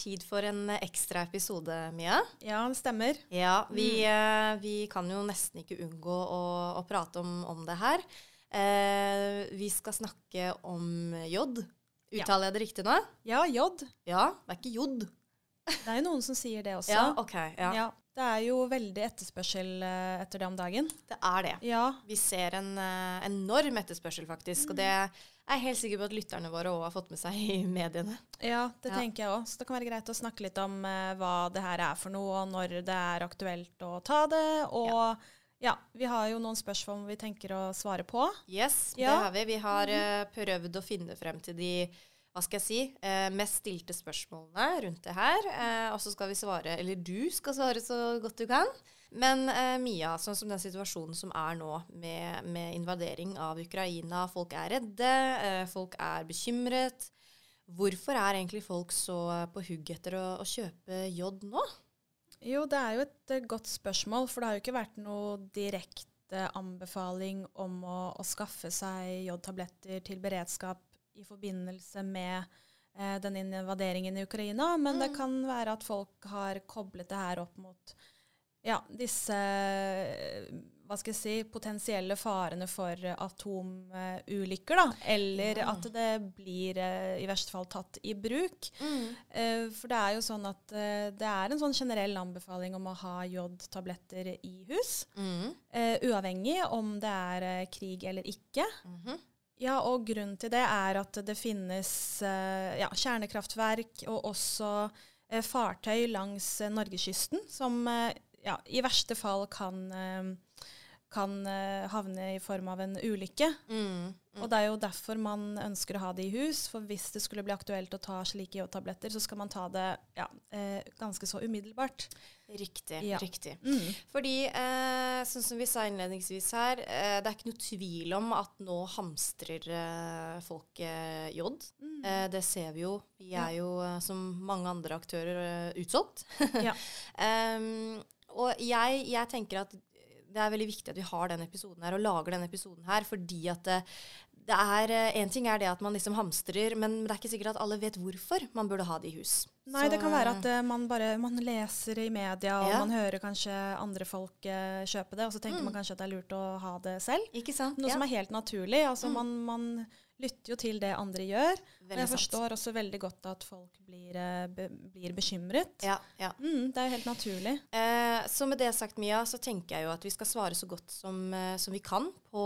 tid for en ekstra episode, Mia. Ja, det stemmer. Ja, vi, mm. vi kan jo nesten ikke unngå å, å prate om, om det her. Eh, vi skal snakke om jod. Uttaler jeg det riktig nå? Ja, jod. Ja, det er ikke jod. Det er jo noen som sier det også. Ja, ok. Ja. Ja, det er jo veldig etterspørsel eh, etter det om dagen. Det er det. Ja, Vi ser en eh, enorm etterspørsel, faktisk. Og det er helt sikker på at lytterne våre òg har fått med seg i mediene. ja det Ja. tenker jeg òg. Så det kan være greit å snakke litt om uh, hva det her er for noe, og når det er aktuelt å ta det. Og ja, vi har jo noen spørsmål vi tenker å svare på. Yes, det har vi. Vi har uh, prøvd å finne frem til de hva skal jeg si, uh, mest stilte spørsmålene rundt det her. Uh, og så skal vi svare, eller du skal svare så godt du kan. Men eh, Mia, sånn som den situasjonen som er nå med, med invadering av Ukraina, folk er redde, eh, folk er bekymret. Hvorfor er egentlig folk så på hugg etter å, å kjøpe jod nå? Jo, det er jo et eh, godt spørsmål, for det har jo ikke vært noe direkte anbefaling om å, å skaffe seg jodtabletter til beredskap i forbindelse med eh, den invaderingen i Ukraina, men det kan være at folk har koblet det her opp mot ja, disse eh, hva skal jeg si, potensielle farene for atomulykker, da. Eller Ja. at det blir eh, i verste fall tatt i bruk. Mm. for det er jo sånn at eh, det er en sånn generell anbefaling om å ha jodtabletter i hus. Mm. eh, uavhengig om det er eh, krig eller ikke. Mhm. Ja, og grunnen til det er at det finnes eh, ja, kjernekraftverk og også eh, fartøy langs eh, norgeskysten som eh, ja, i verste fall kan, eh, kan eh, havne i form av en ulykke. Mm. Og det er jo derfor man ønsker å ha det i hus. For hvis det skulle bli aktuelt å ta slike jodtabletter, så skal man ta det ja, eh, ganske så umiddelbart. Riktig. Ja. riktig. Mm. Fordi, eh, sånn som vi sa innledningsvis her, eh, det er ikke noe tvil om at nå hamstrer folk jod. Mm. Eh, det ser vi jo. Vi er jo, som mange andre aktører, utsolgt. Ja. Em, og jeg, jeg tenker at det er veldig viktig at vi har den episoden her, og lager denne episoden her, fordi at det, det er eh, En ting er det at man liksom hamstrer, men det er ikke sikkert at alle vet hvorfor man burde ha det i hus. Nei, Så, det kan være at uh, man bare man leser i media, og Ja. man hører kanskje andre folk uh, kjøpe det, og så tenker Mm. man kanskje at det er lurt å ha det selv. Ikke sant? Noe Ja, som er helt naturlig. Altså, Mm. man, man lytter jo til det andre gjør. Og jeg jeg sant. forstår også veldig godt at folk blir, eh, be, blir bekymret. Ja, ja. Mm, det er jo helt naturlig. Eh, så med det sagt, Mia, så tenker jeg jo at vi skal svare så godt som, eh, som vi kan på,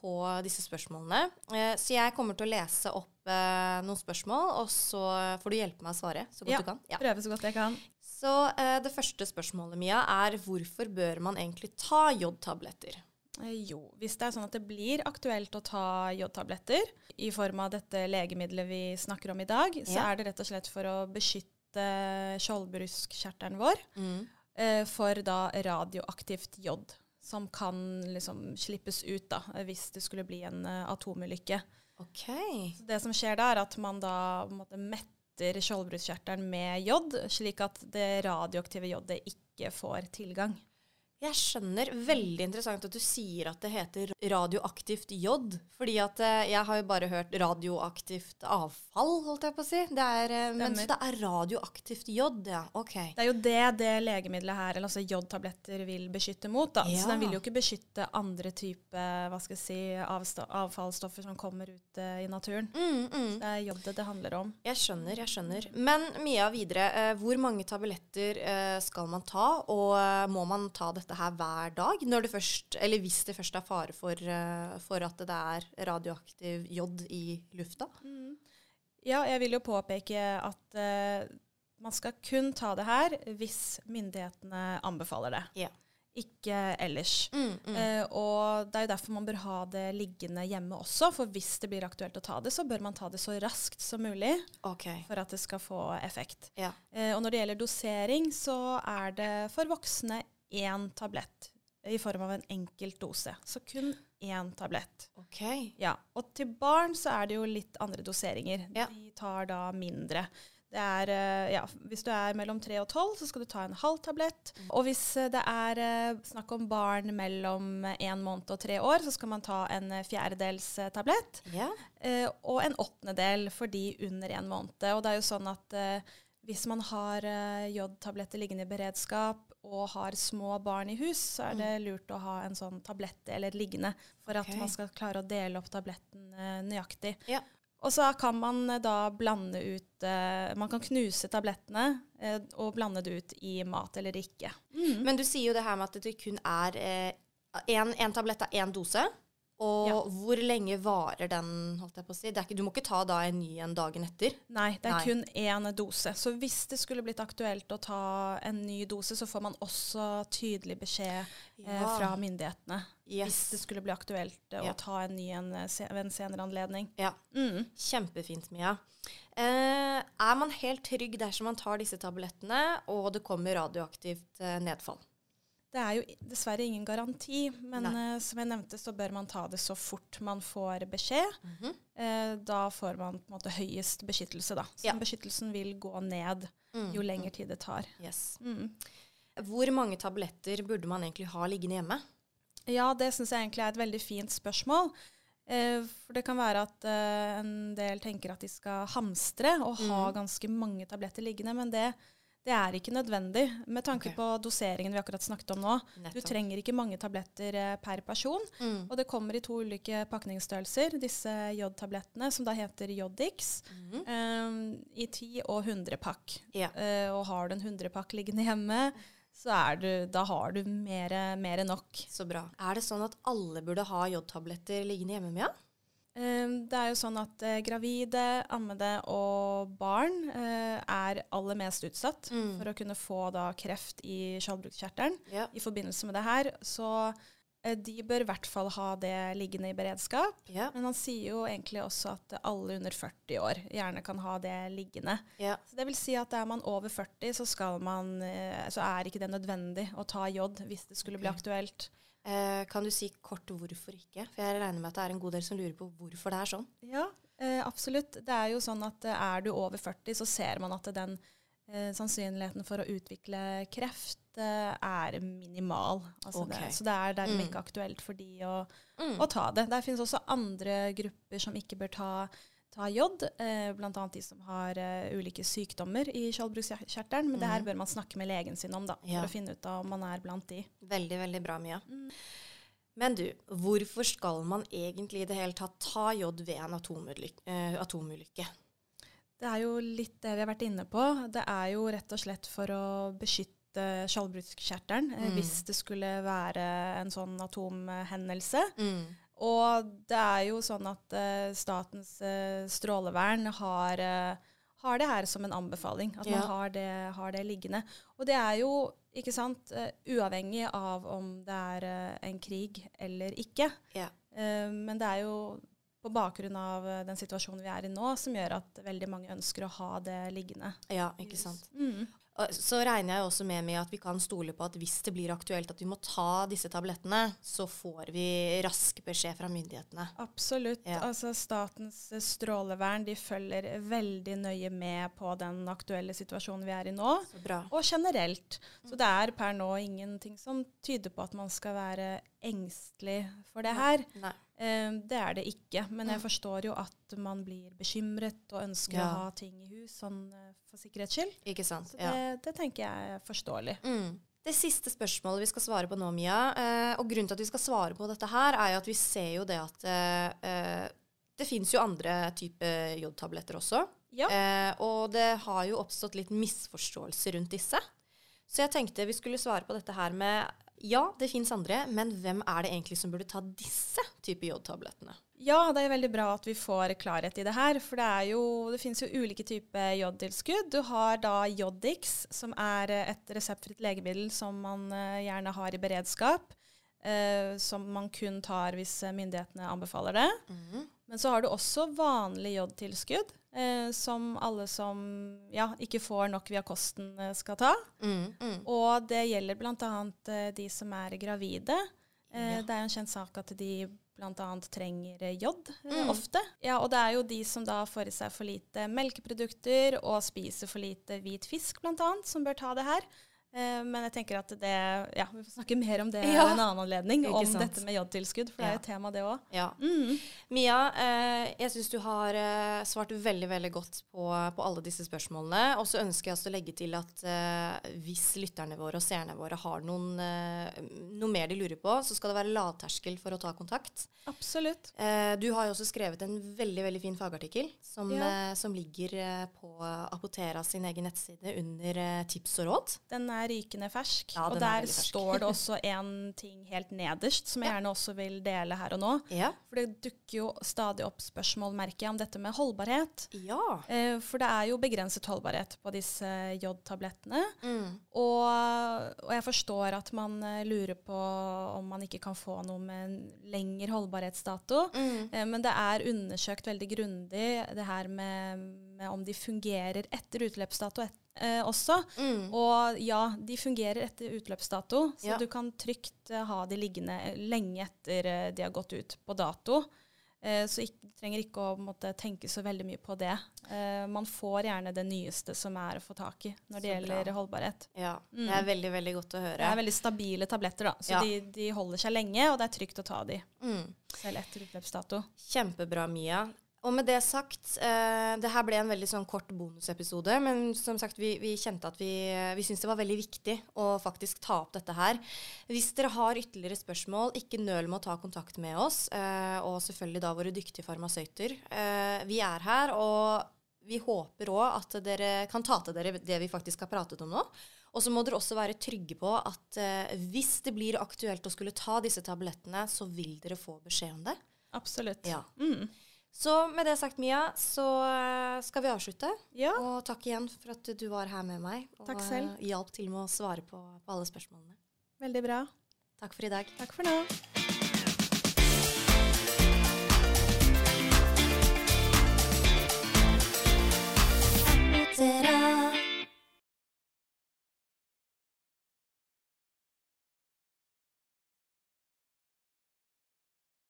på disse spørsmålene. Eh, så jeg kommer til å lese opp eh, noen spørsmål, og så får du hjelpe meg å svare så godt Ja. du kan. Ja. Prøve så godt jeg kan. Så eh, det første spørsmålet, Mia, er hvorfor bør man egentlig ta jodtabletter? Eh, Jo, hvis det er sånn at det blir aktuelt å ta jodtabletter i form av dette legemiddelet vi snakker om i dag, så Ja. er det rett og slett for å beskytte skjoldbruskkjertelen vår Mm. eh, for da radioaktivt jod, som kan liksom slippes ut da, hvis det skulle bli en uh, atomulykke. Okay. Så det som skjer da, er at man da måte, metter skjoldbruskkjertelen med jod, slik at det radioaktive jodet ikke får tilgang. Jeg skjønner. Veldig interessant at du sier at det heter radioaktivt jod. Fordi at eh, jeg har jo bare hørt radioaktivt avfall, holdt jeg på å si. Det er, eh, men så det er radioaktivt jod, ja. OK. Det er jo det det legemiddelet her, eller altså jodtabletter, vil beskytte mot. da. Ja. Så den vil jo ikke beskytte andre typer hva skal jeg si, avfallsstoffer som kommer ut eh, i naturen. Mm, mm. Det er jodet det handler om. Jeg skjønner, jeg skjønner. Men Mia, videre. Hvor mange tabletter skal man ta, og må man ta dette her hver dag? Når det først, eller hvis det først er fare for, eh, for at det er radioaktiv jod i lufta? Ja, jeg vil jo påpeke at uh, man skal kun ta det her hvis myndighetene anbefaler det. Yeah. Ikke ellers. Mm, mm. Uh, og det er jo derfor man bør ha det liggende hjemme også, for hvis det blir aktuelt å ta det, så bør man ta det så raskt som mulig okay. for at det skal få effekt. Ja. Uh, og når det gjelder dosering, så er det for voksne én tablett i form av en enkelt dose. Så kun én tablett. OK. Ja. Og til barn så er det jo litt andre doseringer. Ja. De tar da mindre. Det er, eh, ja, hvis du er mellom tre og tolv, så skal du ta en halv tablett. Og hvis eh, det er eh, snakk om barn mellom én måned og tre år, så skal man ta en fjerdedels tablett. Ja. Og en åttendedel for de under en måned. Og det er jo sånn at hvis man har jodtabletter liggende i beredskap og har små barn i hus, så er det lurt å ha en sånn tablett eller liggende for at at man skal klare å dele opp tabletten eh, nøyaktig. Ja. Og så kan man eh, da blande ut eh, Man kan knuse tablettene og blande det ut i mat eller ikke. Men du sier jo det her med at det kun er én tablett av én dose. Og Ja. hvor lenge varer den? holdt jeg på å si? Det ikke, du må ikke ta da en ny en dagen etter. Nei, det er Nei. kun én dose. Så hvis det skulle blitt aktuelt å ta en ny dose, så får man også tydelig beskjed eh, Ja. fra myndighetene. Yes. Hvis det skulle bli aktuelt eh, Ja. å ta en ny en eh, ved en senere anledning. Ja, Mm. Kjempefint, Mia. Eh, er man helt trygg dersom man tar disse tablettene, og det kommer radioaktivt eh, nedfall? Det er jo dessverre ingen garanti, men eh, som jeg nevnte, så bør man ta det så fort man får beskjed. Mm -hmm. uh, da får man på en måte høyest beskyttelse, da. Så Ja. beskyttelsen vil gå ned Mm, jo lengre tid det tar. Yes. Mm. Hvor mange tabletter burde man egentlig ha liggende hjemme? Ja, det syns jeg egentlig er et veldig fint spørsmål. Uh, for det kan være at en del tenker at de skal hamstre og ha Mm. ganske mange tabletter liggende, men det, det er ikke nødvendig med tanke okay. på doseringen vi akkurat snakket om nå. Du trenger ikke mange tabletter eh, per person, Mm. og det kommer i to ulike pakningsstørrelser, disse jodtablettene, som da heter Jodix, mm. eh, i 10 og 100 pakk. Ja. Eh, og har du en 100 pakk liggende hjemme, så er du, da har du mer, enn nok. Så bra. Er det sånn at alle burde ha jodtabletter liggende hjemme, Mia? Eh, Det er jo sånn at eh, gravide, ammede og barn eh, er aller mest utsatt Mm. for å kunne få da kreft i skjoldbruskkjertelen Ja. i forbindelse med det her. Så eh, de bør i hvert fall ha det liggende i beredskap. Ja. Men han sier jo egentlig også at alle under 40 år gjerne kan ha det liggende. ja. Så det vil si at er man over 40, så, skal man, så er ikke det nødvendig å ta jod hvis det skulle bli aktuelt. Eh, kan du si kort hvorfor ikke? For jeg regner med at det er en god del som lurer på hvorfor det er sånn. Ja, eh, absolutt. Det er jo sånn at eh, er du over 40, så ser man at den eh, sannsynligheten for å utvikle kreft eh, er minimal. Altså okay. det, så det er dermed Mm. ikke aktuelt for de å, Mm. å ta det. Der finnes også andre grupper som ikke bør ta, ta jod, eh, bl.a. de som har eh, ulike sykdommer i skjoldbruskkjertelen. Men det her Mhm. bør man snakke med legen sin om da, for å finne ut om man er blant de. Veldig, veldig bra, Mia. Mm. Men du, hvorfor skal man egentlig i det hele tatt ta jod ved en atomulykke? Eh, atomulykke? Det er jo litt det vi har vært inne på. Det er jo rett og slett for å beskytte skjoldbruskkjertelen Mm. hvis det skulle være en sånn atomhendelse. Mm. Og det er jo sånn at uh, Statens uh, strålevern har, uh, har det her som en anbefaling. At Ja. man har det, har det liggende. Og det er jo, ikke sant, uavhengig av om det er en krig eller ikke. Ja. Men det er jo på bakgrunn av den situasjonen vi er i nå, som gjør at veldig mange ønsker å ha det liggende. ja, ikke sant. Mm. Så regner jeg også med, med at vi kan stole på at hvis det blir aktuelt at vi må ta disse tablettene, så får vi rask beskjed fra myndighetene. Absolutt. Ja. Altså Statens eh, strålevern de følger veldig nøye med på den aktuelle situasjonen vi er i nå. Så bra. Og generelt. Så det er per nå ingenting som tyder på at man skal være engstelig for det her. Nei. Eh, det er det ikke. Men jeg forstår jo at man blir bekymret og ønsker Ja. å ha ting i hus sånn eh, for sikkerhets skyld. Ikke sant. Ja. det, det tenker jeg er forståelig. Mm. Det siste spørsmålet vi skal svare på nå, Mia, eh, og grunnen til at vi skal svare på dette her, er jo at vi ser jo det at eh, det fins jo andre typer jodtabletter også. Ja. Eh, og det har jo oppstått litt misforståelse rundt disse. Så jeg tenkte vi skulle svare på dette her med ja, det fins andre, men hvem er det egentlig som burde ta disse typer jodtablettene? Ja, det er veldig bra at vi får klarhet i det her. For det, er jo, det finnes jo ulike typer jodtilskudd. Du har da Jodix, som er eh, et reseptfritt legemiddel som man eh, gjerne har i beredskap. eh, som man kun tar hvis eh, myndighetene anbefaler det. Mm. Men så har du også vanlig jodtilskudd, eh, som alle som ja, ikke får nok via kosten, skal ta. Mm, mm. Og det gjelder bl.a. De som er gravide. Eh, Ja. Det er jo en kjent sak at de bl.a. trenger eh, jod eh, Mm. ofte. Ja, og det er jo de som da får i seg for lite melkeprodukter og spiser for lite hvit fisk bl.a., som bør ta det her. Eh, men jeg tenker at det Ja, vi får snakke mer om det Ja. en annen anledning. Ikke Om sant. dette med jodtilskudd, for det er jo et tema, det òg. Ja. Mm. Mia, eh, jeg syns du har eh, svart veldig veldig godt på, på alle disse spørsmålene. Og så ønsker jeg også å legge til at hvis lytterne våre og seerne våre har noen, noe mer de lurer på, så skal det være lavterskel for å ta kontakt. Absolutt. Eh, du har jo også skrevet en veldig veldig fin fagartikkel som, Ja. som ligger på Apotera sin egen nettside under tips og råd. Den er rykende fersk. Ja, og er der står det også en ting helt nederst som jeg Ja. gjerne også vil dele her og nå. Ja. For det dukker jo stadig opp spørsmål, merker jeg, om dette med holdbarhet. Ja. Eh, For det er jo begrenset holdbarhet på disse jodtablettene. Mm. Og, og jeg forstår at man eh, lurer på om man ikke kan få noe med en lengre holdbarhetsdato. Mm. Eh, Men det er undersøkt veldig grundig det her med, med om de fungerer etter utløpsdato et, eh, også. Mm. Og ja, de fungerer etter utløpsdato, så Ja. du kan trygt eh, ha de liggende lenge etter eh, de har gått ut på dato. Eh, så du trenger ikke å måtte, tenke så veldig mye på det. Eh, man får gjerne det nyeste som er å få tak i når det gjelder holdbarhet. ja. Mm. Det er veldig, veldig godt å høre. Det er veldig stabile tabletter, da, så Ja. de, de holder seg lenge, og det er trygt å ta de Mm. selv etter utløpsdato. Kjempebra, Mia. Og med det sagt, eh, det her ble en veldig sånn kort bonusepisode, men som sagt, vi, vi kjente at vi, vi syntes det var veldig viktig å faktisk ta opp dette her. Hvis dere har ytterligere spørsmål, ikke nøl med å ta kontakt med oss, eh, og selvfølgelig da våre dyktige farmasøyter. Eh, vi er her, og vi håper òg at dere kan ta til dere det vi faktisk har pratet om nå. Og så må dere også være trygge på at eh, hvis det blir aktuelt å skulle ta disse tablettene, så vil dere få beskjed om det. Absolutt. Ja. Mm. Så med det sagt, Mia, så eh, skal vi avslutte. Ja. Og takk igjen for at du var her med meg og takk selv. Eh, hjalp til med å svare på, på alle spørsmålene. Veldig bra. Takk for i dag. Takk for nå. será?